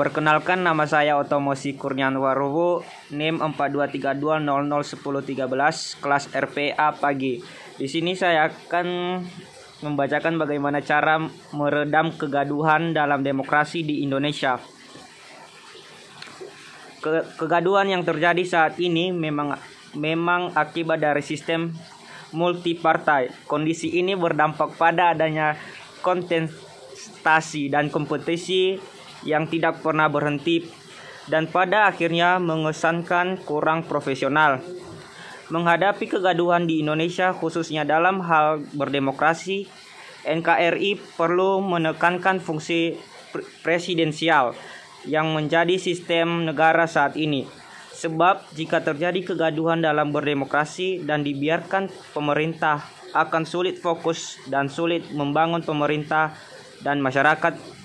Perkenalkan nama saya Otomosi Kurnian Warubu, NIM 4232001013, kelas RPA pagi. Di sini saya akan membacakan bagaimana cara meredam kegaduhan dalam demokrasi di Indonesia. Ke kegaduhan yang terjadi saat ini memang memang akibat dari sistem multipartai. Kondisi ini berdampak pada adanya kontestasi dan kompetisi yang tidak pernah berhenti dan pada akhirnya mengesankan kurang profesional. Menghadapi kegaduhan di Indonesia khususnya dalam hal berdemokrasi, NKRI perlu menekankan fungsi presidensial yang menjadi sistem negara saat ini. Sebab jika terjadi kegaduhan dalam berdemokrasi dan dibiarkan pemerintah akan sulit fokus dan sulit membangun pemerintah dan masyarakat.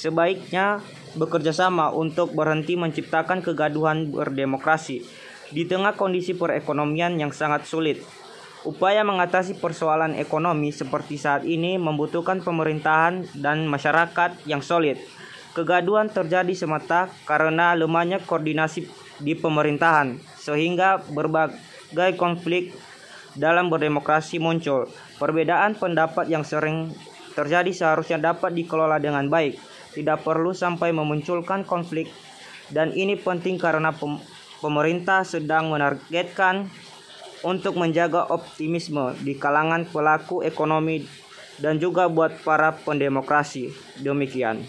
Sebaiknya bekerja sama untuk berhenti menciptakan kegaduhan berdemokrasi di tengah kondisi perekonomian yang sangat sulit. Upaya mengatasi persoalan ekonomi seperti saat ini membutuhkan pemerintahan dan masyarakat yang solid. Kegaduhan terjadi semata karena lemahnya koordinasi di pemerintahan, sehingga berbagai konflik dalam berdemokrasi muncul. Perbedaan pendapat yang sering terjadi seharusnya dapat dikelola dengan baik, tidak perlu sampai memunculkan konflik. Dan ini penting karena pemerintah sedang menargetkan untuk menjaga optimisme di kalangan pelaku ekonomi dan juga buat para pendemokrasi. Demikian.